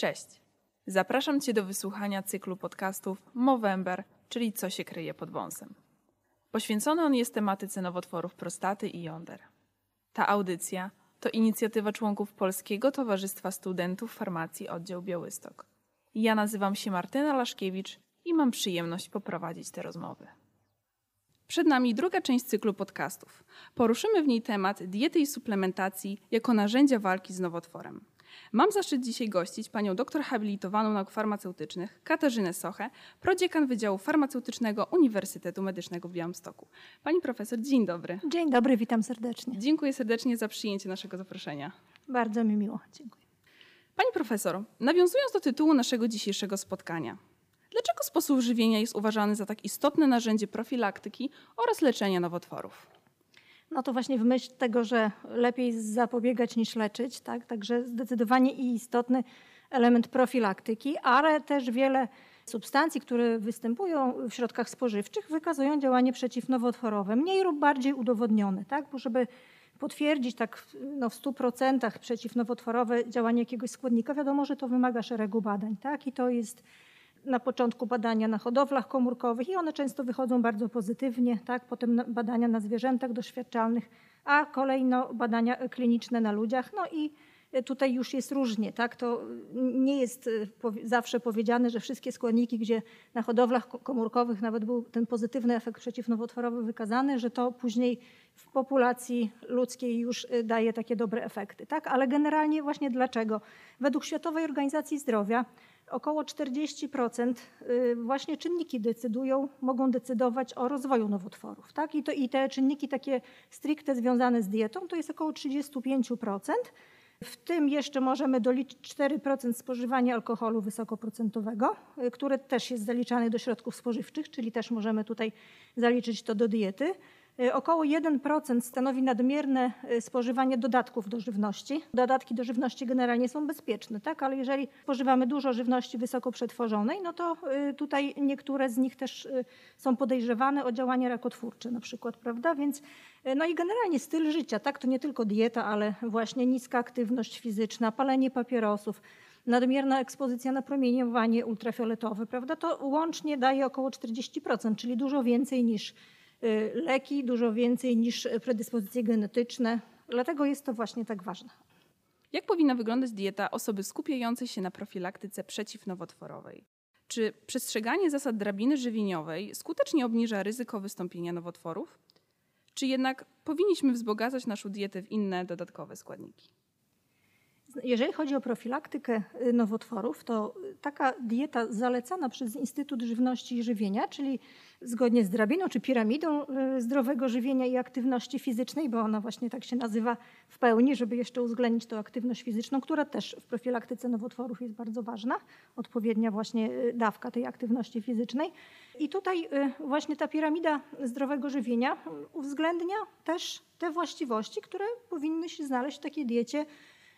Cześć. Zapraszam Cię do wysłuchania cyklu podcastów Movember, czyli Co się kryje pod wąsem. Poświęcony on jest tematyce nowotworów prostaty i jąder. Ta audycja to inicjatywa członków Polskiego Towarzystwa Studentów Farmacji Oddział Białystok. Ja nazywam się Martyna Laszkiewicz i mam przyjemność poprowadzić te rozmowy. Przed nami druga część cyklu podcastów. Poruszymy w niej temat diety i suplementacji jako narzędzia walki z nowotworem. Mam zaszczyt dzisiaj gościć panią doktor habilitowaną nauk farmaceutycznych Katarzynę Sochę, prodziekan Wydziału Farmaceutycznego Uniwersytetu Medycznego w Białymstoku. Pani profesor, dzień dobry. Dzień dobry, witam serdecznie. Dziękuję serdecznie za przyjęcie naszego zaproszenia. Bardzo mi miło, dziękuję. Pani profesor, nawiązując do tytułu naszego dzisiejszego spotkania, dlaczego sposób żywienia jest uważany za tak istotne narzędzie profilaktyki oraz leczenia nowotworów? No to właśnie w myśl tego, że lepiej zapobiegać niż leczyć, tak? Także zdecydowanie i istotny element profilaktyki, ale też wiele substancji, które występują w środkach spożywczych, wykazują działanie przeciwnowotworowe, mniej lub bardziej udowodnione, tak? Bo żeby potwierdzić tak no, w 100% przeciwnowotworowe działanie jakiegoś składnika, wiadomo, że to wymaga szeregu badań, tak? I to jest na początku badania na hodowlach komórkowych i one często wychodzą bardzo pozytywnie, tak? potem badania na zwierzętach doświadczalnych, a kolejno badania kliniczne na ludziach. No i tutaj już jest różnie. Tak? To nie jest e, zawsze powiedziane, że wszystkie składniki, gdzie na hodowlach komórkowych nawet był ten pozytywny efekt przeciwnowotworowy wykazany, że to później w populacji ludzkiej już e, daje takie dobre efekty. Tak? Ale generalnie właśnie dlaczego? Według Światowej Organizacji Zdrowia około 40% y, właśnie czynniki decydują, mogą decydować o rozwoju nowotworów. Tak? I, to, I te czynniki takie stricte związane z dietą to jest około 35%. W tym jeszcze możemy doliczyć 4% spożywania alkoholu wysokoprocentowego, y, które też jest zaliczane do środków spożywczych, czyli też możemy tutaj zaliczyć to do diety. Y, około 1% stanowi nadmierne y, spożywanie dodatków do żywności. Dodatki do żywności generalnie są bezpieczne, tak? ale jeżeli spożywamy dużo żywności wysoko przetworzonej, no to y, tutaj niektóre z nich też są podejrzewane o działanie rakotwórcze na przykład, prawda? Więc no i generalnie styl życia, tak? To nie tylko dieta, ale właśnie niska aktywność fizyczna, palenie papierosów, nadmierna ekspozycja na promieniowanie ultrafioletowe, prawda? To łącznie daje około 40%, czyli dużo więcej niż leki, dużo więcej niż predyspozycje genetyczne. Dlatego jest to właśnie tak ważne. Jak powinna wyglądać dieta osoby skupiającej się na profilaktyce przeciwnowotworowej? Czy przestrzeganie zasad drabiny żywieniowej skutecznie obniża ryzyko wystąpienia nowotworów? Czy jednak powinniśmy wzbogacać naszą dietę w inne dodatkowe składniki? Jeżeli chodzi o profilaktykę y, nowotworów, to taka dieta zalecana przez Instytut Żywności i Żywienia, czyli zgodnie z drabiną czy piramidą y, zdrowego żywienia i aktywności fizycznej, bo ona właśnie tak się nazywa w pełni, żeby jeszcze uwzględnić tą aktywność fizyczną, która też w profilaktyce nowotworów jest bardzo ważna, odpowiednia właśnie y, dawka tej aktywności fizycznej. I tutaj właśnie ta piramida zdrowego żywienia uwzględnia też te właściwości, które powinny się znaleźć w takiej diecie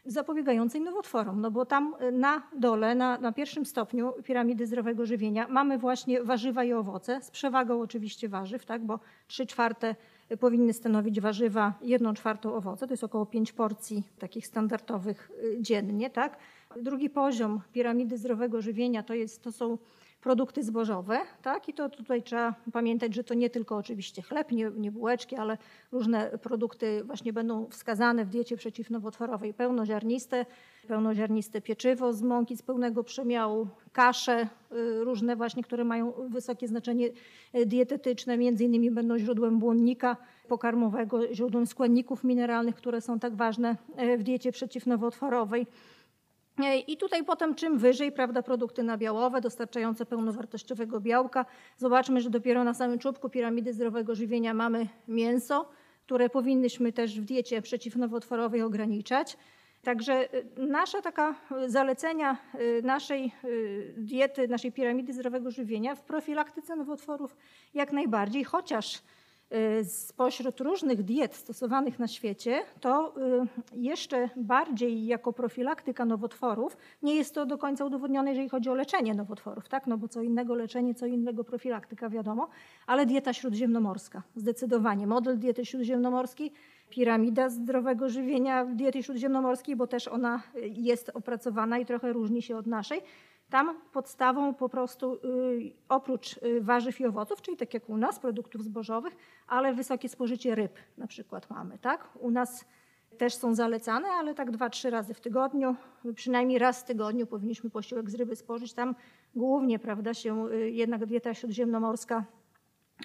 zapobiegającej nowotworom, no bo tam y, na dole, na, na pierwszym stopniu piramidy zdrowego żywienia mamy właśnie warzywa i owoce, z przewagą oczywiście warzyw, tak, bo 3 czwarte powinny stanowić warzywa, 1 czwartą owoce, to jest około 5 porcji takich standardowych y, dziennie. Tak. Drugi poziom piramidy zdrowego żywienia to, jest, to są produkty zbożowe, tak? I to tutaj trzeba pamiętać, że to nie tylko oczywiście chleb, nie, nie bułeczki, ale różne produkty właśnie będą wskazane w diecie przeciwnowotworowej. Pełnoziarniste, pełnoziarniste pieczywo z mąki z pełnego przemiału, kasze y, różne właśnie, które mają wysokie znaczenie y, dietetyczne, między innymi będą źródłem błonnika pokarmowego, źródłem składników mineralnych, które są tak ważne y, w diecie przeciwnowotworowej. I tutaj potem czym wyżej, prawda, produkty nabiałowe dostarczające pełnowartościowego białka. Zobaczmy, że dopiero na samym czubku piramidy zdrowego żywienia mamy mięso, które powinnyśmy też w diecie przeciwnowotworowej ograniczać. Także y, nasze taka y, zalecenia y, naszej diety, naszej piramidy zdrowego żywienia w profilaktyce nowotworów jak najbardziej, chociaż spośród różnych diet stosowanych na świecie, to y, jeszcze bardziej jako profilaktyka nowotworów, nie jest to do końca udowodnione, jeżeli chodzi o leczenie nowotworów, tak? no bo co innego leczenie, co innego profilaktyka, wiadomo, ale dieta śródziemnomorska, zdecydowanie. Model diety śródziemnomorskiej, piramida zdrowego żywienia diety śródziemnomorskiej, bo też ona jest opracowana i trochę różni się od naszej. Tam podstawą po prostu y, oprócz y, warzyw i owoców, czyli tak jak u nas, produktów zbożowych, ale wysokie spożycie ryb na przykład mamy. Tak? U nas też są zalecane, ale tak dwa, trzy razy w tygodniu, przynajmniej raz w tygodniu powinniśmy posiłek z ryby spożyć. Tam głównie prawda, się y, jednak dieta śródziemnomorska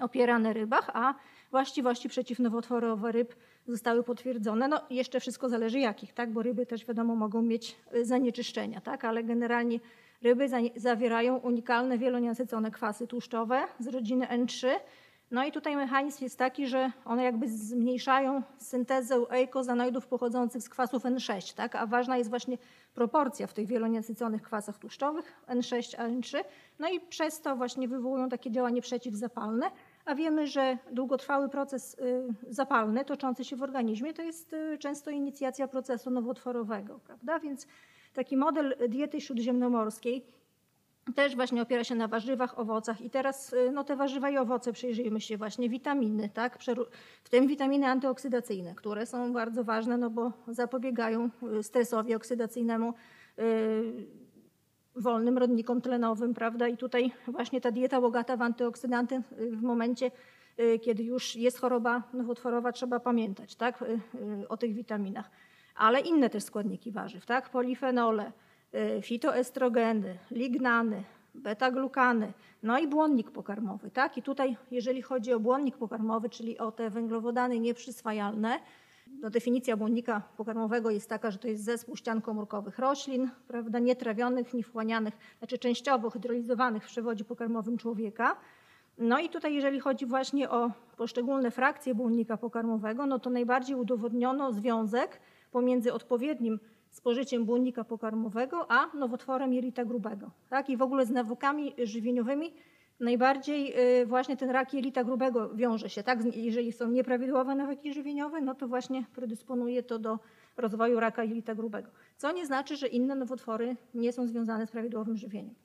opiera na rybach, a właściwości przeciwnowotworowe ryb zostały potwierdzone. No jeszcze wszystko zależy jakich, tak? bo ryby też wiadomo mogą mieć zanieczyszczenia, tak? ale generalnie Ryby zawierają unikalne wielonienasycone kwasy tłuszczowe z rodziny N3. No i tutaj mechanizm jest taki, że one jakby zmniejszają syntezę eikozanoidów pochodzących z kwasów N6, tak? a ważna jest właśnie proporcja w tych wielonienasyconych kwasach tłuszczowych N6 a N3. No i przez to właśnie wywołują takie działanie przeciwzapalne, a wiemy, że długotrwały proces y, zapalny toczący się w organizmie to jest y, często inicjacja procesu nowotworowego, prawda? Więc taki model diety śródziemnomorskiej też właśnie opiera się na warzywach, owocach i teraz y, no, te warzywa i owoce przyjrzyjmy się właśnie witaminy, tak? w tym witaminy antyoksydacyjne, które są bardzo ważne, no bo zapobiegają y, stresowi oksydacyjnemu, yy, wolnym rodnikom tlenowym, prawda? I tutaj właśnie ta dieta bogata w antyoksydanty y, w momencie, kiedy już jest choroba nowotworowa, trzeba pamiętać, tak? O tych witaminach ale inne też składniki warzyw, tak? Polifenole, y, fitoestrogeny, lignany, beta-glukany, no i błonnik pokarmowy, tak? I tutaj, jeżeli chodzi o błonnik pokarmowy, czyli o te węglowodany nieprzyswajalne, no definicja błonnika pokarmowego jest taka, że to jest zespół ścian komórkowych roślin, prawda, nietrawionych, niewchłanianych, znaczy częściowo hydrolizowanych w przewodzie pokarmowym człowieka. No i tutaj, jeżeli chodzi właśnie o poszczególne frakcje błonnika pokarmowego, no to najbardziej udowodniono związek pomiędzy odpowiednim spożyciem błonnika pokarmowego a nowotworem jelita grubego. Tak? I w ogóle z nawykami żywieniowymi najbardziej y, właśnie ten rak jelita grubego wiąże się. Tak? Jeżeli są nieprawidłowe nawyki żywieniowe, no to właśnie predysponuje to do rozwoju raka jelita grubego. Co nie znaczy, że inne nowotwory nie są związane z prawidłowym żywieniem.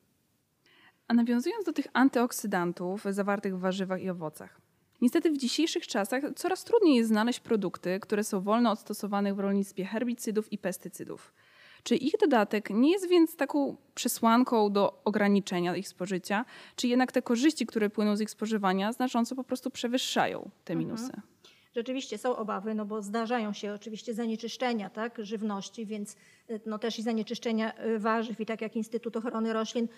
A nawiązując do tych antyoksydantów zawartych w warzywach i owocach, Niestety w dzisiejszych czasach coraz trudniej jest znaleźć produkty, które są wolne od stosowanych w rolnictwie herbicydów i pestycydów. Czy ich dodatek nie jest więc taką przesłanką do ograniczenia ich spożycia, czy jednak te korzyści, które płyną z ich spożywania, znacząco po prostu przewyższają te mhm. minusy? Mhm. Rzeczywiście są obawy, no bo zdarzają się oczywiście zanieczyszczenia tak, żywności, więc y, no też i zanieczyszczenia y, warzyw i tak jak Instytut Ochrony Roślin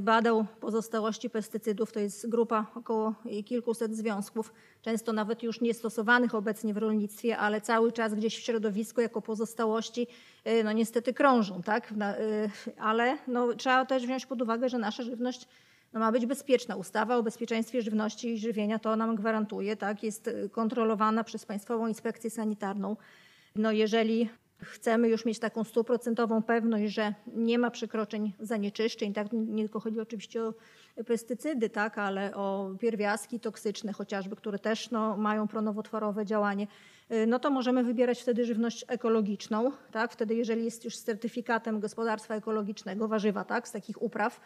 badał pozostałości pestycydów, to jest grupa około kilkuset związków, często nawet już niestosowanych obecnie w rolnictwie, ale cały czas gdzieś w środowisku jako pozostałości no niestety krążą, tak? Ale no, trzeba też wziąć pod uwagę, że nasza żywność no ma być bezpieczna. Ustawa o bezpieczeństwie żywności i żywienia to nam gwarantuje, tak? Jest y, kontrolowana przez Państwową Inspekcję Sanitarną. No jeżeli chcemy już mieć taką stuprocentową pewność, że nie ma przekroczeń zanieczyszczeń, tak? nie tylko chodzi oczywiście o pestycydy, tak? ale o pierwiastki toksyczne chociażby, które też no, mają pronowotworowe działanie, y, no to możemy wybierać wtedy żywność ekologiczną, tak? wtedy jeżeli jest już z certyfikatem gospodarstwa ekologicznego, warzywa tak? z takich upraw,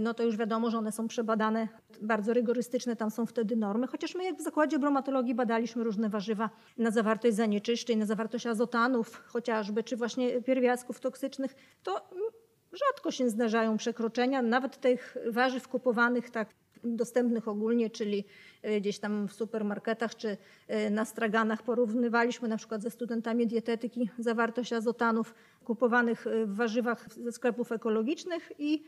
no to już wiadomo, że one są przebadane, bardzo rygorystyczne tam są wtedy normy, chociaż my jak w zakładzie bromatologii badaliśmy różne warzywa na zawartość zanieczyszczeń, na zawartość azotanów chociażby, czy właśnie pierwiastków toksycznych, to rzadko się zdarzają przekroczenia, nawet tych warzyw kupowanych tak dostępnych ogólnie, czyli y, gdzieś tam w supermarketach czy y, na straganach. Porównywaliśmy na przykład ze studentami dietetyki zawartość azotanów kupowanych w warzywach ze sklepów ekologicznych i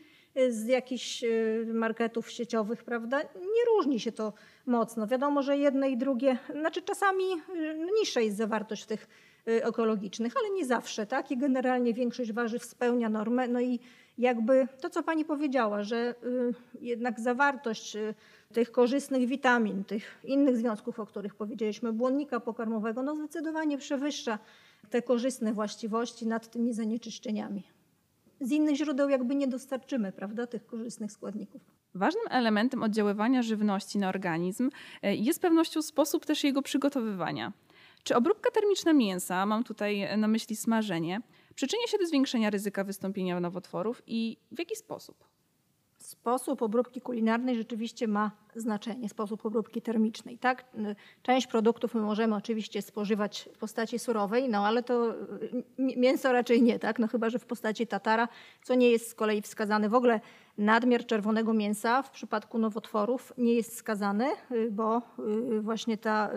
z jakichś y, marketów sieciowych, prawda? Nie różni się to mocno. Wiadomo, że jedne i drugie, znaczy czasami y, niższa jest zawartość tych y, ekologicznych, ale nie zawsze, tak? I generalnie większość warzyw spełnia normę. No i jakby to, co pani powiedziała, że jednak zawartość tych korzystnych witamin, tych innych związków, o których powiedzieliśmy, błonnika pokarmowego, no zdecydowanie przewyższa te korzystne właściwości nad tymi zanieczyszczeniami. Z innych źródeł jakby nie dostarczymy, prawda, tych korzystnych składników. Ważnym elementem oddziaływania żywności na organizm e, jest pewnością sposób też jego przygotowywania. Czy obróbka termiczna mięsa, mam tutaj na myśli smażenie, przyczynia się do zwiększenia ryzyka wystąpienia nowotworów i w jaki sposób? Sposób obróbki kulinarnej rzeczywiście ma znaczenie, sposób obróbki termicznej. Tak? Część produktów my możemy oczywiście spożywać w postaci surowej, no ale to mięso raczej nie, tak? no chyba że w postaci tatara, co nie jest z kolei wskazane w ogóle nadmiar czerwonego mięsa w przypadku nowotworów nie jest skazany, y, bo y, właśnie ta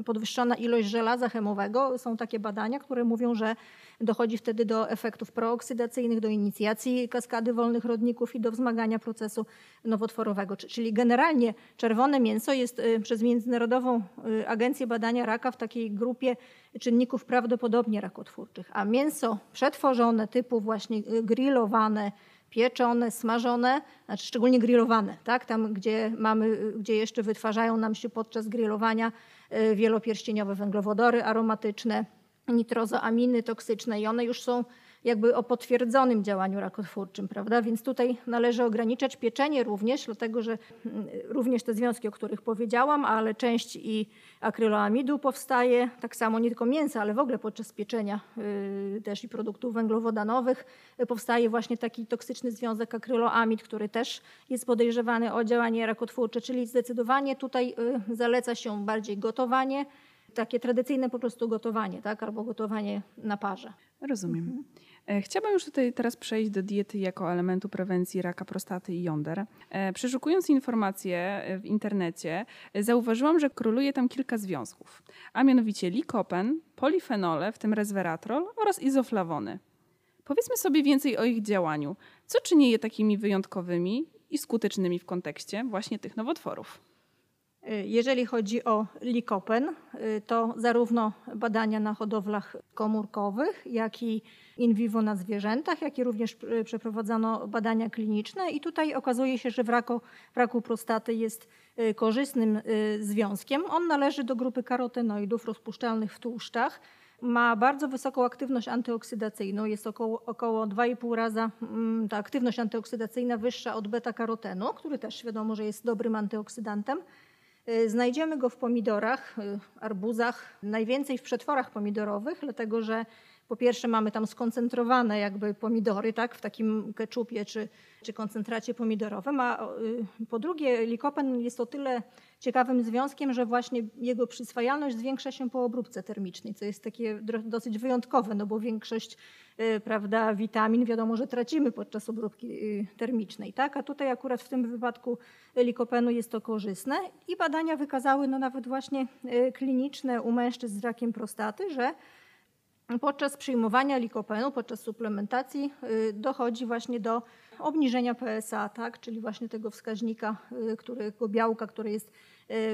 y, podwyższona ilość żelaza chemowego, są takie badania, które mówią, że dochodzi wtedy do efektów prooksydacyjnych, do inicjacji kaskady wolnych rodników i do wzmagania procesu nowotworowego. Czyli generalnie czerwone mięso jest przez Międzynarodową Agencję Badania Raka w takiej grupie czynników prawdopodobnie rakotwórczych, a mięso przetworzone typu właśnie grillowane, pieczone, smażone, znaczy szczególnie grillowane, tak? tam gdzie, mamy, gdzie jeszcze wytwarzają nam się podczas grillowania e, wielopierścieniowe węglowodory aromatyczne, nitrozoaminy toksyczne i one już są jakby o potwierdzonym działaniu rakotwórczym, prawda? Więc tutaj należy ograniczać pieczenie również, dlatego że mm, również te związki, o których powiedziałam, ale część i akryloamidu powstaje, tak samo nie tylko mięsa, ale w ogóle podczas pieczenia yy, też i produktów węglowodanowych yy, powstaje właśnie taki toksyczny związek akryloamid, który też jest podejrzewany o działanie rakotwórcze, czyli zdecydowanie tutaj yy, zaleca się bardziej gotowanie, takie tradycyjne po prostu gotowanie, tak? albo gotowanie na parze. Rozumiem. E, chciałabym już tutaj teraz przejść do diety jako elementu prewencji raka prostaty i jąder. E, przeszukując informacje e, w internecie, zauważyłam, że króluje tam kilka związków, a mianowicie likopen, polifenole, w tym resveratrol oraz izoflawony. Powiedzmy sobie więcej o ich działaniu. Co czyni je takimi wyjątkowymi i skutecznymi w kontekście właśnie tych nowotworów? Jeżeli chodzi o likopen, to zarówno badania na hodowlach komórkowych, jak i in vivo na zwierzętach, jak i również przeprowadzano badania kliniczne i tutaj okazuje się, że w raku, w raku prostaty jest y, korzystnym y, związkiem. On należy do grupy karotenoidów rozpuszczalnych w tłuszczach. Ma bardzo wysoką aktywność antyoksydacyjną, jest około, około 2,5 raza mm, ta aktywność antyoksydacyjna wyższa od beta-karotenu, który też wiadomo, że jest dobrym antyoksydantem. Y, znajdziemy go w pomidorach, arbuzach, najwięcej w przetworach pomidorowych, dlatego że po pierwsze mamy tam skoncentrowane jakby pomidory, tak, w takim keczupie czy, czy koncentracie pomidorowym, a y, po drugie likopen jest o tyle ciekawym związkiem, że właśnie jego przyswajalność zwiększa się po obróbce termicznej, co jest takie dosyć wyjątkowe, no bo większość y, prawda, witamin wiadomo, że tracimy podczas obróbki y, termicznej, tak? a tutaj akurat w tym wypadku likopenu jest to korzystne i badania wykazały no nawet właśnie kliniczne u mężczyzn z rakiem prostaty, że podczas przyjmowania likopenu, podczas suplementacji y, dochodzi właśnie do obniżenia PSA, tak? czyli właśnie tego wskaźnika, y, którego białka, który jest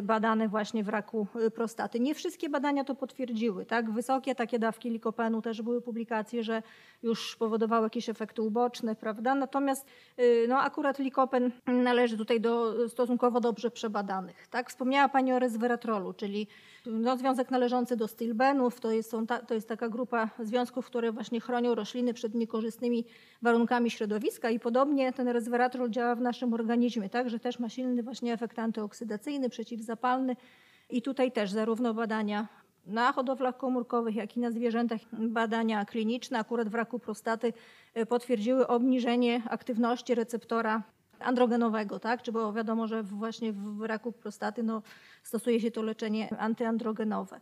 badane właśnie w raku y, prostaty. Nie wszystkie badania to potwierdziły. Tak? Wysokie takie dawki likopenu też były publikacje, że już powodowały jakieś efekty uboczne, prawda? Natomiast y, no, akurat likopen należy tutaj do stosunkowo dobrze przebadanych. Tak? Wspomniała Pani o resveratrolu, czyli no, związek należący do stilbenów. To jest, ta, to jest taka grupa związków, które właśnie chronią rośliny przed niekorzystnymi warunkami środowiska i podobnie ten resveratrol działa w naszym organizmie, tak? że też ma silny właśnie efekt antyoksydacyjny, przeciwzapalny. I tutaj też zarówno badania na hodowlach komórkowych, jak i na zwierzętach, badania kliniczne, akurat w raku prostaty, e, potwierdziły obniżenie aktywności receptora androgenowego, tak? Czy bo wiadomo, że właśnie w raku prostaty no, stosuje się to leczenie antyandrogenowe.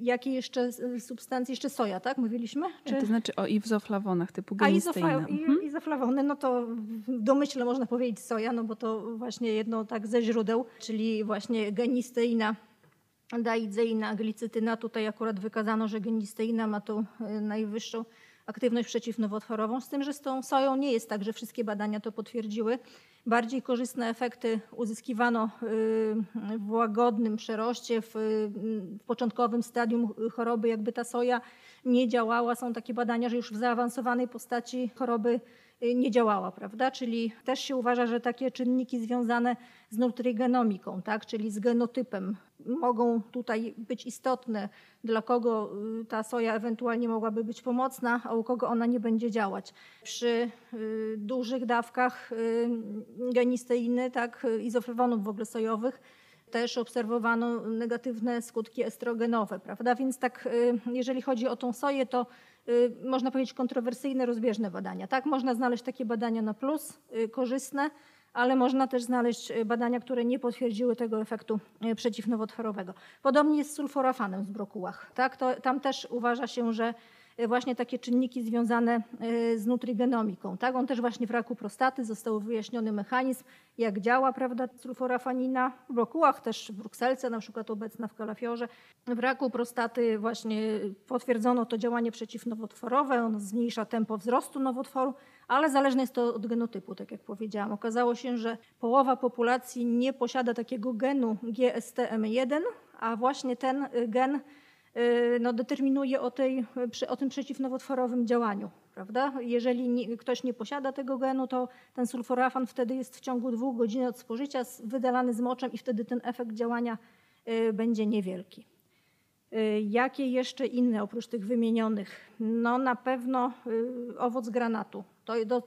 Jakie jeszcze substancje? Jeszcze soja, tak? Mówiliśmy? Czy... To znaczy o izoflawonach typu genisteina. A mhm. izoflawony, no to w domyśle można powiedzieć soja, no bo to właśnie jedno tak ze źródeł, czyli właśnie genisteina daidzeina, glicytyna. Tutaj akurat wykazano, że genisteina ma tą e, najwyższą aktywność przeciwnowotworową, z tym, że z tą soją nie jest tak, że wszystkie badania to potwierdziły. Bardziej korzystne efekty uzyskiwano y, w łagodnym przeroście, w, w początkowym stadium choroby, jakby ta soja nie działała. Są takie badania, że już w zaawansowanej postaci choroby nie działała, prawda? Czyli też się uważa, że takie czynniki związane z nutrigenomiką, tak? czyli z genotypem, mogą tutaj być istotne, dla kogo y, ta soja ewentualnie mogłaby być pomocna, a u kogo ona nie będzie działać. Przy y, dużych dawkach y, genisteiny, tak, izoflawonów w ogóle sojowych, też obserwowano negatywne skutki estrogenowe, prawda? Więc tak, jeżeli chodzi o tą soję, to można powiedzieć kontrowersyjne, rozbieżne badania. Tak, można znaleźć takie badania na plus, korzystne, ale można też znaleźć e, badania, które nie potwierdziły tego efektu przeciwnowotworowego. Podobnie jest z sulforafanem w brokułach. Tak? To, tam też uważa się, że właśnie takie czynniki związane z nutrigenomiką. Tak? On też właśnie w raku prostaty został wyjaśniony mechanizm, jak działa prawda, sulforafanina w brokułach, też w brukselce, na przykład obecna w kalafiorze. W raku prostaty właśnie potwierdzono to działanie przeciwnowotworowe, on zmniejsza tempo wzrostu nowotworu, ale zależne jest to od genotypu, tak jak powiedziałam. Okazało się, że połowa populacji nie posiada takiego genu GSTM1, a właśnie ten y, gen y, no, determinuje o, tej, o tym przeciwnowotworowym działaniu. Prawda? Jeżeli nie, ktoś nie posiada tego genu, to ten sulforafan wtedy jest w ciągu dwóch godzin od spożycia wydalany z moczem i wtedy ten efekt działania y, będzie niewielki. Jakie jeszcze inne oprócz tych wymienionych? No na pewno owoc granatu. To, do,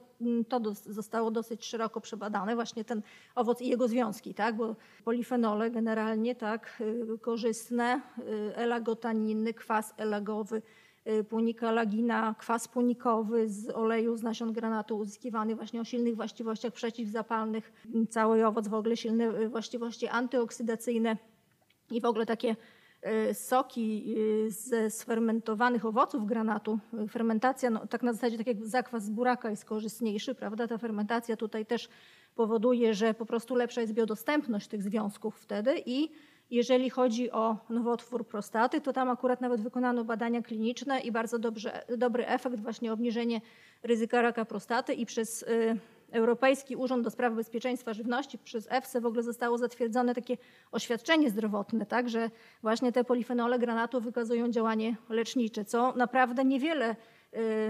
to zostało dosyć szeroko przebadane, właśnie ten owoc i jego związki, tak? bo polifenole generalnie tak, y, korzystne, y, elagotaniny, kwas elagowy, y, punikalagina, kwas punikowy z oleju z nasion granatu uzyskiwany właśnie o silnych właściwościach przeciwzapalnych. Cały owoc w ogóle silne właściwości antyoksydacyjne i w ogóle takie soki e, ze sfermentowanych owoców granatu. Fermentacja, no, tak na zasadzie tak jak zakwas z buraka jest korzystniejszy, prawda? Ta fermentacja tutaj też powoduje, że po prostu lepsza jest biodostępność tych związków wtedy i jeżeli chodzi o nowotwór prostaty, to tam akurat nawet wykonano badania kliniczne i bardzo dobrze, dobry efekt, właśnie obniżenie ryzyka raka prostaty i przez Europejski Urząd do Spraw Bezpieczeństwa Żywności przez EFSA w ogóle zostało zatwierdzone takie oświadczenie zdrowotne, tak, że właśnie te polifenole granatu wykazują działanie lecznicze, co naprawdę niewiele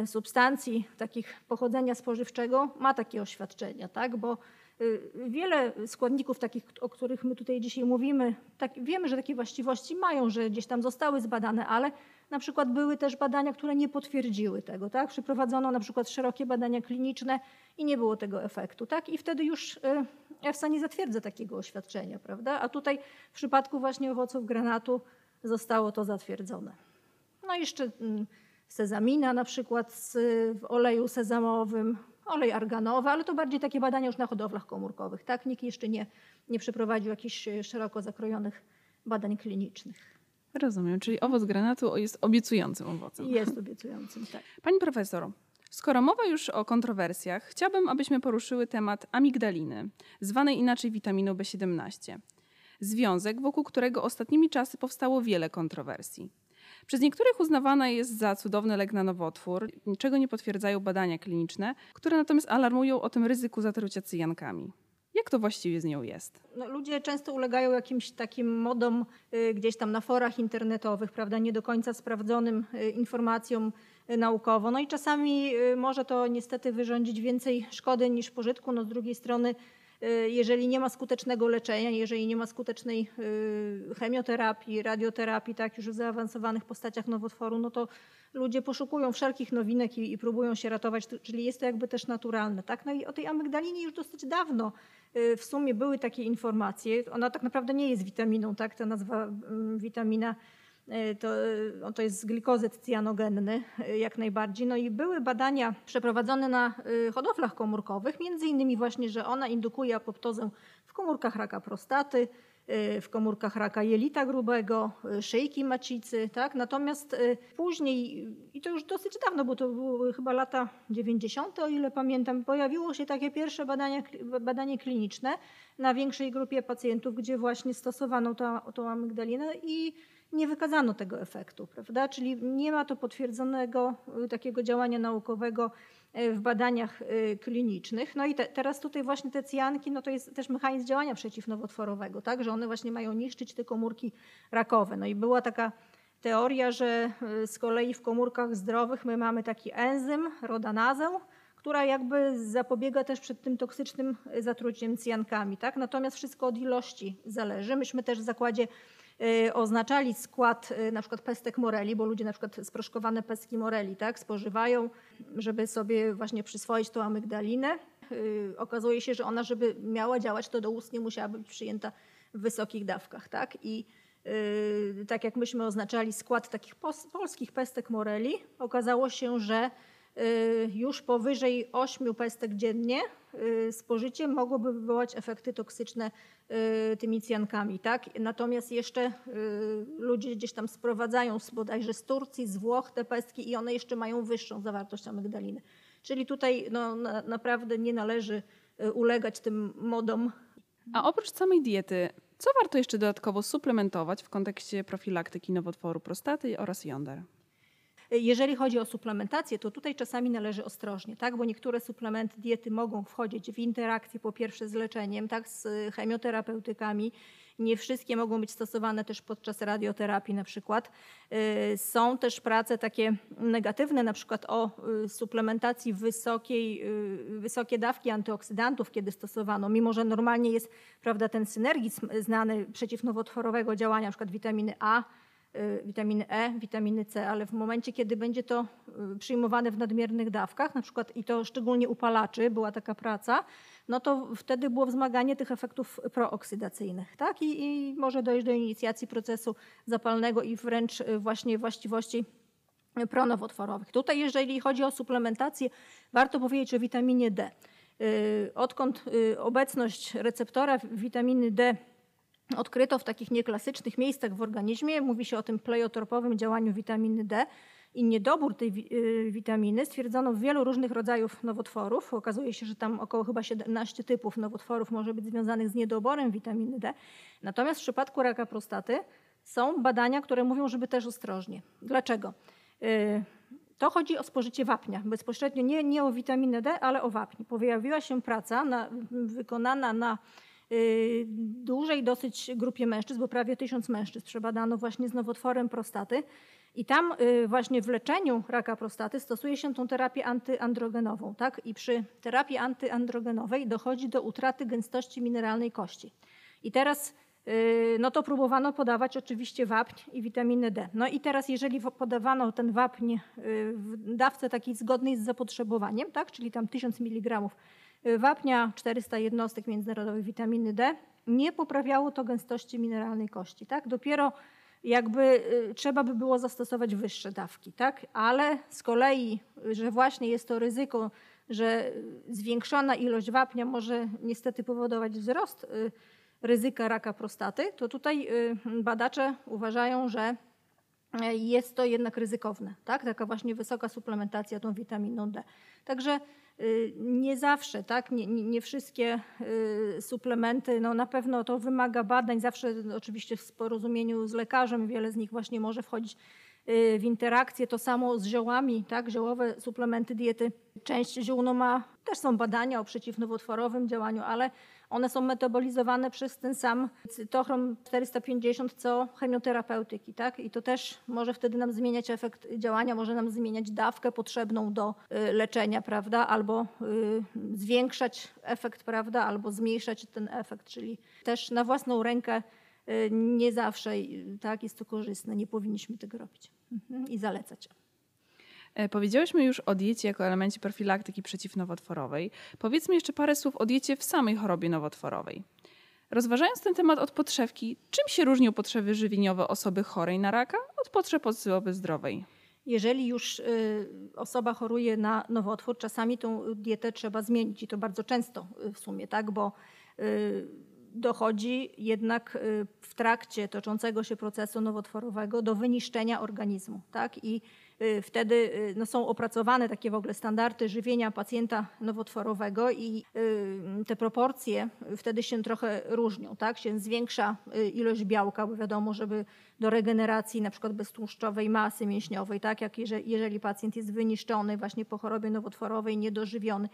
y, substancji takich pochodzenia spożywczego ma takie oświadczenia, tak, bo y, wiele składników takich, o których my tutaj dzisiaj mówimy, tak, wiemy, że takie właściwości mają, że gdzieś tam zostały zbadane, ale na przykład były też badania, które nie potwierdziły tego. Tak? Przeprowadzono na przykład szerokie badania kliniczne i nie było tego efektu. Tak? I wtedy już EFSA nie zatwierdza takiego oświadczenia. Prawda? A tutaj w przypadku właśnie owoców granatu zostało to zatwierdzone. No i jeszcze mm, sezamina na przykład w oleju sezamowym, olej arganowy, ale to bardziej takie badania już na hodowlach komórkowych. Tak? Nikt jeszcze nie, nie przeprowadził jakichś szeroko zakrojonych badań klinicznych. Rozumiem, czyli owoc granatu jest obiecującym owocem. Jest obiecującym, tak. Pani profesor, skoro mowa już o kontrowersjach, chciałabym, abyśmy poruszyły temat amigdaliny, zwanej inaczej witaminą B17. Związek, wokół którego ostatnimi czasy powstało wiele kontrowersji. Przez niektórych uznawana jest za cudowny lek na nowotwór, niczego nie potwierdzają badania kliniczne, które natomiast alarmują o tym ryzyku zatrucia cyjankami. Jak to właściwie z nią jest? No, ludzie często ulegają jakimś takim modom y, gdzieś tam na forach internetowych, prawda, nie do końca sprawdzonym y, informacjom y, naukowo. No i czasami y, może to niestety wyrządzić więcej szkody niż pożytku. No, z drugiej strony Y, jeżeli nie ma skutecznego leczenia, jeżeli nie ma skutecznej y, chemioterapii, radioterapii, tak już w zaawansowanych postaciach nowotworu, no to ludzie poszukują wszelkich nowinek i, i próbują się ratować, czyli jest to jakby też naturalne. Tak? No i o tej amygdalinie już dosyć dawno w sumie były takie informacje. Ona tak naprawdę nie jest witaminą, tak? ta nazwa mm, witamina E, to, no to jest glikozet cyjanogenny jak najbardziej. No i były badania przeprowadzone na hodowlach komórkowych, między innymi właśnie, że ona indukuje apoptozę w komórkach raka prostaty, w komórkach raka jelita grubego, szyjki macicy, tak? Natomiast później, i to już dosyć dawno, bo to były chyba lata 90., o ile pamiętam, pojawiło się takie pierwsze badania, badanie kliniczne na większej grupie pacjentów, gdzie właśnie stosowano tą, tą amygdalinę i nie wykazano tego efektu, prawda? Czyli nie ma to potwierdzonego y, takiego działania naukowego y, w badaniach y, klinicznych. No i te, teraz tutaj właśnie te cyjanki, no to jest też mechanizm działania przeciwnowotworowego, tak? Że one właśnie mają niszczyć te komórki rakowe. No i była taka teoria, że z kolei w komórkach zdrowych my mamy taki enzym, rodanazę, która jakby zapobiega też przed tym toksycznym zatruciem cyjankami. Tak? Natomiast wszystko od ilości zależy. Myśmy też w zakładzie y, oznaczali skład y, na przykład pestek moreli, bo ludzie na przykład sproszkowane pestki moreli tak, spożywają, żeby sobie właśnie przyswoić tą amygdalinę. Y, okazuje się, że ona, żeby miała działać, to do ust musiała być przyjęta w wysokich dawkach. Tak? I tak jak myśmy oznaczali skład takich polskich pestek moreli, okazało się, że Y, już powyżej 8 pestek dziennie y, spożycie mogłoby wywołać efekty toksyczne y, tymi cjankami. Tak? Natomiast jeszcze ludzie gdzieś tam sprowadzają bodajże z Turcji, z Włoch te pestki i one jeszcze mają wyższą zawartość amygdaliny. Czyli tutaj no, na, naprawdę nie należy ulegać tym modom. A oprócz samej diety, co warto jeszcze dodatkowo suplementować w kontekście profilaktyki nowotworu prostaty oraz jąder? Jeżeli chodzi o suplementację, to tutaj czasami należy ostrożnie, tak? bo niektóre suplementy diety mogą wchodzić w interakcję po pierwsze z leczeniem, tak? z chemioterapeutykami. Nie wszystkie mogą być stosowane też podczas radioterapii na przykład. Y, są też prace takie negatywne, na przykład o y, suplementacji wysokiej, y, wysokie dawki antyoksydantów, kiedy stosowano, mimo że normalnie jest prawda, ten synergizm znany przeciwnowotworowego działania, przykład witaminy A, witaminy E, witaminy C, ale w momencie, kiedy będzie to y, przyjmowane w nadmiernych dawkach, na przykład i to szczególnie upalaczy, była taka praca, no to wtedy było wzmaganie tych efektów prooksydacyjnych, tak? I, i może dojść do inicjacji procesu zapalnego i wręcz y, właśnie właściwości pronowotworowych. Tutaj, jeżeli chodzi o suplementację, warto powiedzieć o witaminie D. Odkąd obecność receptora witaminy D odkryto w takich nieklasycznych miejscach w organizmie. Mówi się o tym pleiotropowym działaniu witaminy D i niedobór tej y, witaminy stwierdzono w wielu różnych rodzajów nowotworów. Okazuje się, że tam około chyba 17 typów nowotworów może być związanych z niedoborem witaminy D. Natomiast w przypadku raka prostaty są badania, które mówią, żeby też ostrożnie. Dlaczego? Y, to chodzi o spożycie wapnia, bezpośrednio nie, nie o witaminę D, ale o wapń. Pojawiła się praca na, wykonana na dużej dosyć grupie mężczyzn, bo prawie tysiąc mężczyzn przebadano właśnie z nowotworem prostaty. I tam y, właśnie w leczeniu raka prostaty stosuje się tą terapię antyandrogenową. Tak? I przy terapii antyandrogenowej dochodzi do utraty gęstości mineralnej kości. I teraz y, no to próbowano podawać oczywiście wapń i witaminę D. No i teraz jeżeli podawano ten wapń w dawce takiej zgodnej z zapotrzebowaniem, tak? czyli tam 1000 mg wapnia, 400 jednostek międzynarodowej witaminy D, nie poprawiało to gęstości mineralnej kości. Tak? Dopiero jakby y, trzeba by było zastosować wyższe dawki, tak? ale z kolei, że właśnie jest to ryzyko, że zwiększona ilość wapnia może niestety powodować wzrost y, ryzyka raka prostaty, to tutaj y, badacze uważają, że jest to jednak ryzykowne, tak? taka właśnie wysoka suplementacja tą witaminą D. Także Y, nie zawsze, tak? nie, nie, wszystkie y, suplementy, no na pewno to wymaga badań, zawsze oczywiście w porozumieniu z lekarzem, wiele z nich właśnie może wchodzić y, w interakcję. To samo z ziołami, tak? ziołowe suplementy diety. Część ziół no ma, też są badania o przeciwnowotworowym działaniu, ale one są metabolizowane przez ten sam cytochrom 450 co chemioterapeutyki. Tak? I to też może wtedy nam zmieniać efekt działania, może nam zmieniać dawkę potrzebną do y, leczenia, prawda? albo y, zwiększać efekt, prawda? albo zmniejszać ten efekt, czyli też na własną rękę y, nie zawsze tak, jest to korzystne. Nie powinniśmy tego robić mhm, i zalecać. E, powiedziałyśmy już o diecie jako elemencie profilaktyki przeciwnowotworowej. Powiedzmy jeszcze parę słów o diecie w samej chorobie nowotworowej. Rozważając ten temat od podszewki, czym się różnią potrzeby żywieniowe osoby chorej na raka od potrzeb osoby zdrowej? Jeżeli już y, osoba choruje na nowotwór, czasami tą dietę trzeba zmienić i to bardzo często y, w sumie, tak, bo y, dochodzi jednak w trakcie toczącego się procesu nowotworowego do wyniszczenia organizmu. Tak? I Y, wtedy y, no, są opracowane takie w ogóle standardy żywienia pacjenta nowotworowego i y, te proporcje wtedy się trochę różnią. Tak? Się zwiększa ilość białka, bo wiadomo, żeby do regeneracji na przykład beztłuszczowej masy mięśniowej, tak jak jeżeli, jeżeli pacjent jest wyniszczony właśnie po chorobie nowotworowej, niedożywiony,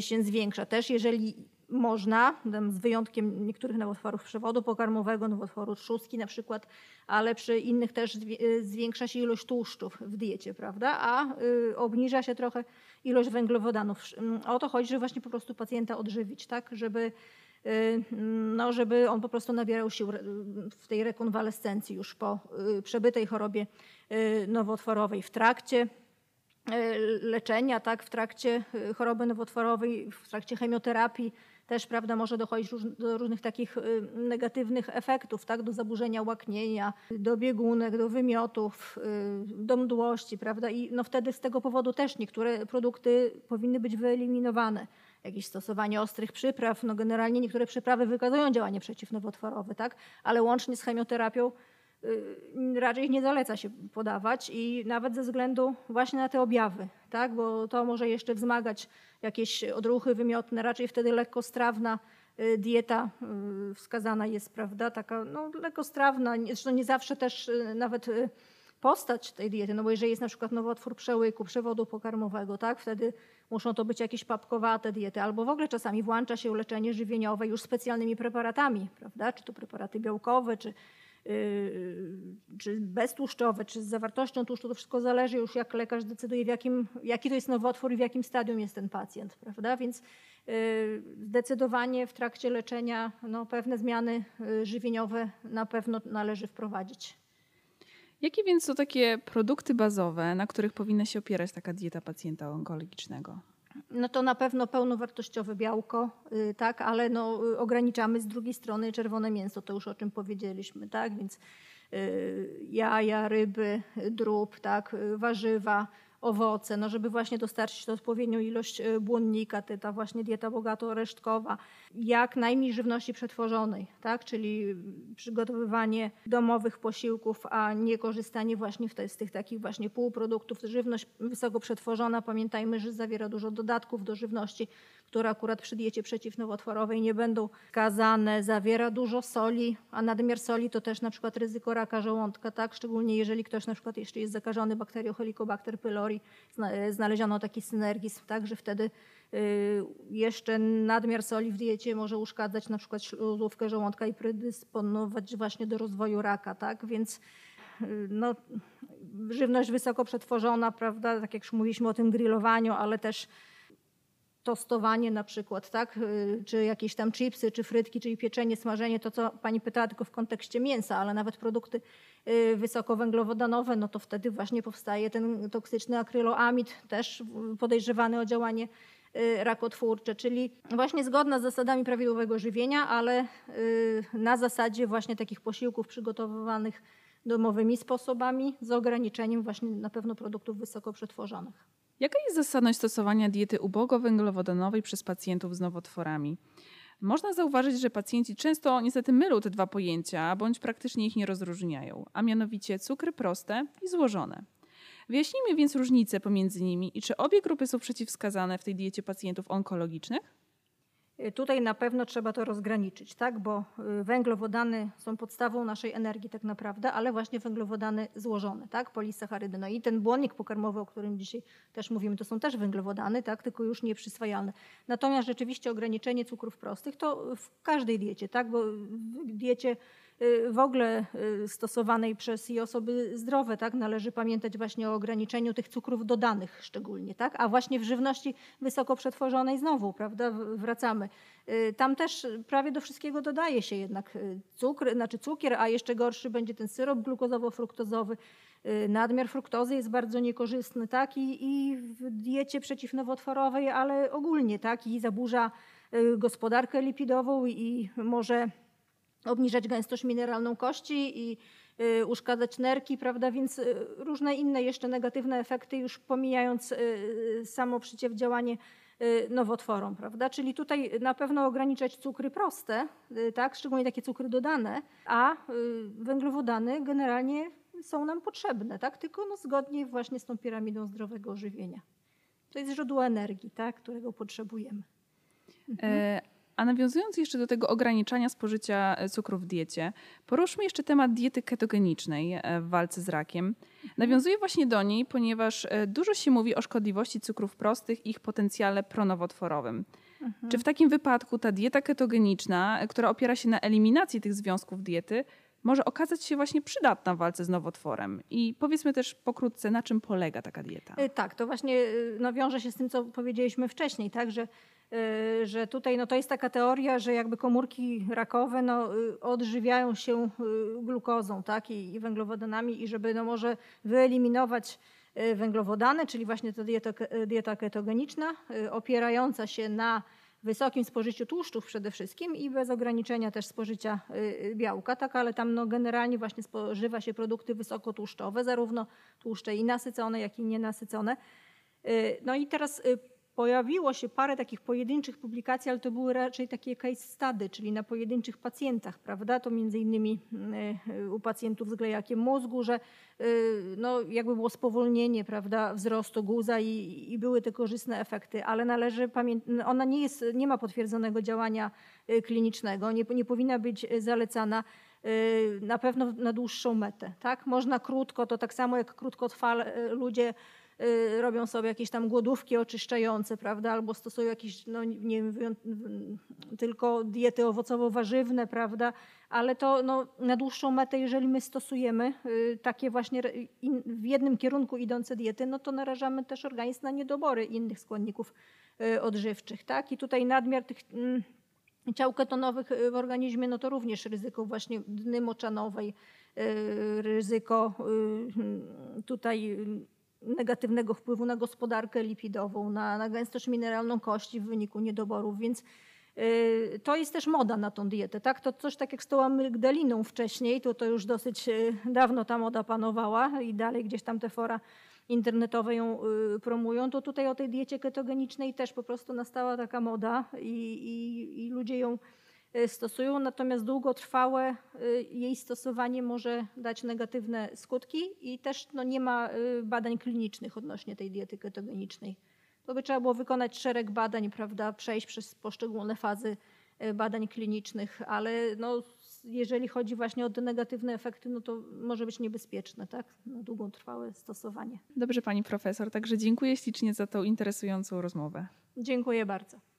się zwiększa. Też jeżeli można, z wyjątkiem niektórych nowotworów przewodu pokarmowego, nowotworu trzustki na przykład, ale przy innych też zwiększa się ilość tłuszczów w diecie, prawda? A y, obniża się trochę ilość węglowodanów. O to chodzi, żeby właśnie po prostu pacjenta odżywić, tak? Żeby, y, no, żeby on po prostu nabierał sił w tej rekonwalescencji już po y, przebytej chorobie nowotworowej w trakcie leczenia, tak, w trakcie choroby nowotworowej, w trakcie chemioterapii, też prawda, może dochodzić do różnych takich y, negatywnych efektów, tak, do zaburzenia łaknienia, do biegunek, do wymiotów, y, do mdłości, prawda, i no wtedy z tego powodu też niektóre produkty powinny być wyeliminowane. Jakieś stosowanie ostrych przypraw, no generalnie niektóre przyprawy wykazują działanie przeciwnowotworowe, tak, ale łącznie z chemioterapią y, raczej nie zaleca się podawać i nawet ze względu właśnie na te objawy, tak? bo to może jeszcze wzmagać jakieś odruchy wymiotne, raczej wtedy lekkostrawna y, dieta y, wskazana jest, prawda, taka no, lekkostrawna, zresztą nie zawsze też nawet postać tej diety, no bo jeżeli jest na przykład nowotwór przełyku, przewodu pokarmowego, tak, wtedy muszą to być jakieś papkowate diety, albo w ogóle czasami włącza się leczenie żywieniowe już specjalnymi preparatami, prawda, czy to preparaty białkowe, czy czy beztłuszczowe, czy z zawartością tłuszczu, to wszystko zależy już jak lekarz decyduje, w jakim, jaki to jest nowotwór i w jakim stadium jest ten pacjent, prawda? Więc yy, zdecydowanie w trakcie leczenia no, pewne zmiany żywieniowe na pewno należy wprowadzić. Jakie więc są takie produkty bazowe, na których powinna się opierać taka dieta pacjenta onkologicznego? No to na pewno pełnowartościowe białko, y, tak, ale no, y, ograniczamy z drugiej strony czerwone mięso, to już o czym powiedzieliśmy, tak, więc y, jaja, ryby, drób, tak, warzywa, owoce, no żeby właśnie dostarczyć odpowiednią ilość e, błonnika, ta właśnie dieta bogato resztkowa, jak najmniej żywności przetworzonej, tak? czyli przygotowywanie domowych posiłków, a nie korzystanie właśnie z tych takich właśnie półproduktów. Żywność wysoko przetworzona, pamiętajmy, że zawiera dużo dodatków do żywności, które akurat przy diecie przeciwnowotworowej nie będą kazane, zawiera dużo soli, a nadmiar soli to też na przykład ryzyko raka żołądka, tak? szczególnie jeżeli ktoś na przykład jeszcze jest zakażony bakterią Helicobacter pylori, znaleziono taki synergizm, tak, że wtedy y, jeszcze nadmiar soli w diecie może uszkadzać na przykład śluzówkę żołądka i predysponować właśnie do rozwoju raka, tak, więc y, no, żywność wysoko przetworzona, prawda, tak jak już mówiliśmy o tym grillowaniu, ale też tostowanie na przykład, tak? Y, czy jakieś tam chipsy, czy frytki, czyli pieczenie, smażenie, to co pani pytała tylko w kontekście mięsa, ale nawet produkty y, wysokowęglowodanowe, no to wtedy właśnie powstaje ten toksyczny akryloamid, też podejrzewany o działanie y, rakotwórcze, czyli właśnie zgodna z zasadami prawidłowego żywienia, ale na zasadzie właśnie takich posiłków przygotowywanych domowymi sposobami z ograniczeniem właśnie na pewno produktów wysoko przetworzonych. Jaka jest zasadność stosowania diety ubogowęglowodanowej przez pacjentów z nowotworami? Można zauważyć, że pacjenci często niestety mylą te dwa pojęcia, bądź praktycznie ich nie rozróżniają, a mianowicie cukry proste i złożone. Wyjaśnijmy więc różnice pomiędzy nimi i czy obie grupy są przeciwwskazane w tej diecie pacjentów onkologicznych? Y, tutaj na pewno trzeba to rozgraniczyć, tak? bo y, węglowodany są podstawą naszej energii tak naprawdę, ale właśnie węglowodany złożone, tak? polisacharydy. No i ten błonnik pokarmowy, o którym dzisiaj też mówimy, to są też węglowodany, tak? tylko już nieprzyswajalne. Natomiast rzeczywiście ograniczenie cukrów prostych to w każdej diecie, tak? bo w diecie w ogóle y, stosowanej przez i osoby zdrowe, tak? Należy pamiętać właśnie o ograniczeniu tych cukrów dodanych szczególnie, tak? A właśnie w żywności wysoko przetworzonej znowu, prawda, wracamy. Y, tam też prawie do wszystkiego dodaje się jednak cukr, znaczy cukier, a jeszcze gorszy będzie ten syrop glukozowo-fruktozowy. Nadmiar fruktozy jest bardzo niekorzystny, tak? I, I w diecie przeciwnowotworowej, ale ogólnie, tak? I zaburza gospodarkę lipidową i może obniżać gęstość mineralną kości i y, uszkadzać nerki, prawda? Więc y, różne inne jeszcze negatywne efekty, już pomijając y, samo przeciwdziałanie nowotworom, prawda? Czyli tutaj na pewno ograniczać cukry proste, tak? szczególnie takie cukry dodane, a węglowodany generalnie są nam potrzebne, tak? tylko no zgodnie właśnie z tą piramidą zdrowego żywienia. To jest źródło energii, tak? którego potrzebujemy. Mhm. E a nawiązując jeszcze do tego ograniczania spożycia e, cukru w diecie, poruszmy jeszcze temat diety ketogenicznej e, w walce z rakiem. Nawiązuję właśnie do niej, ponieważ e, dużo się mówi o szkodliwości cukrów prostych i ich potencjale pronowotworowym. Mhm. Czy w takim wypadku ta dieta ketogeniczna, która opiera się na eliminacji tych związków diety, może okazać się właśnie przydatna w walce z nowotworem. I powiedzmy też pokrótce, na czym polega taka dieta. Tak, to właśnie no, wiąże się z tym, co powiedzieliśmy wcześniej, tak, że, że tutaj no, to jest taka teoria, że jakby komórki rakowe no, odżywiają się glukozą tak, i, węglowodanami i żeby no, może wyeliminować węglowodany, czyli właśnie ta dieta, dieta ketogeniczna, opierająca się na wysokim spożyciu tłuszczów przede wszystkim i bez ograniczenia też spożycia y, y, białka, tak, ale tam no, generalnie właśnie spożywa się produkty wysokotłuszczowe, zarówno tłuszcze i nasycone, jak i nienasycone. Y, no i teraz pojawiło się parę takich pojedynczych publikacji, ale to były raczej takie case study, czyli na pojedynczych pacjentach, prawda? To między innymi y, u pacjentów z glejakiem mózgu, że y, no, jakby było spowolnienie, prawda, wzrostu guza i, i były te korzystne efekty, ale należy pamiętać, ona nie jest, nie ma potwierdzonego działania y, klinicznego, nie, nie powinna być zalecana na pewno na dłuższą metę, tak? Można krótko, to tak samo jak krótkotrwale ludzie robią sobie jakieś tam głodówki oczyszczające, prawda, albo stosują jakieś, no nie wiem, tylko diety owocowo-warzywne, prawda, ale to no, na dłuższą metę, jeżeli my stosujemy y, takie właśnie w jednym kierunku idące diety, no to narażamy też organizm na niedobory innych składników y, odżywczych, tak, i tutaj nadmiar tych mm, ciał ketonowych w organizmie, no to również ryzyko właśnie dny moczanowej, ryzyko tutaj negatywnego wpływu na gospodarkę lipidową, na, na gęstość mineralną kości w wyniku niedoborów, więc y, to jest też moda na tą dietę. Tak? To coś tak jak z tą amygdaliną wcześniej, to, to już dosyć y, dawno ta moda panowała i dalej gdzieś tam te fora internetowe ją y, promują, to tutaj o tej diecie ketogenicznej też po prostu nastała taka moda i, i, i ludzie ją stosują, natomiast długotrwałe y, jej stosowanie może dać negatywne skutki i też no, nie ma y, badań klinicznych odnośnie tej diety ketogenicznej. To by trzeba było wykonać szereg badań, prawda, przejść przez poszczególne fazy badań klinicznych, ale no, jeżeli chodzi właśnie o te negatywne efekty, no to może być niebezpieczne, tak? Na długotrwałe stosowanie. Dobrze pani profesor, także dziękuję ślicznie za tą interesującą rozmowę. Dziękuję bardzo.